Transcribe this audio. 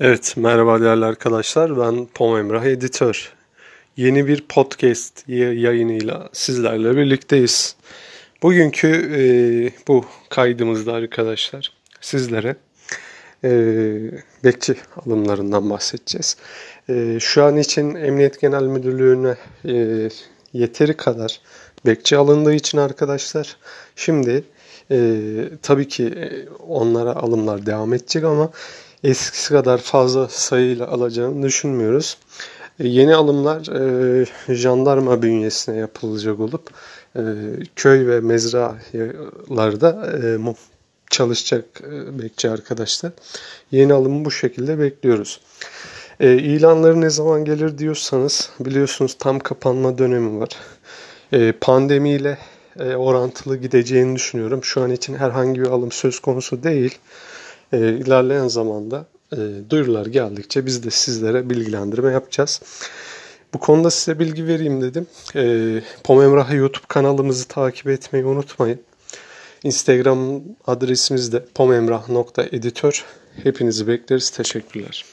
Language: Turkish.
Evet, merhaba değerli arkadaşlar. Ben Pom Emrah, editör. Yeni bir podcast yayınıyla sizlerle birlikteyiz. Bugünkü e, bu kaydımızda arkadaşlar sizlere e, bekçi alımlarından bahsedeceğiz. E, şu an için Emniyet Genel Müdürlüğü'ne e, yeteri kadar bekçi alındığı için arkadaşlar şimdi e, tabii ki onlara alımlar devam edecek ama eskisi kadar fazla sayıyla alacağını düşünmüyoruz. E, yeni alımlar e, jandarma bünyesine yapılacak olup e, köy ve mezralarda e, çalışacak e, bekçi arkadaşlar. Yeni alımı bu şekilde bekliyoruz. E, ilanları ne zaman gelir diyorsanız biliyorsunuz tam kapanma dönemi var. E, pandemiyle e, orantılı gideceğini düşünüyorum. Şu an için herhangi bir alım söz konusu değil. E, ilerleyen zamanda e, duyurular geldikçe biz de sizlere bilgilendirme yapacağız. Bu konuda size bilgi vereyim dedim. E, Pom YouTube kanalımızı takip etmeyi unutmayın. Instagram adresimiz de pomemrah.editör. Hepinizi bekleriz. Teşekkürler.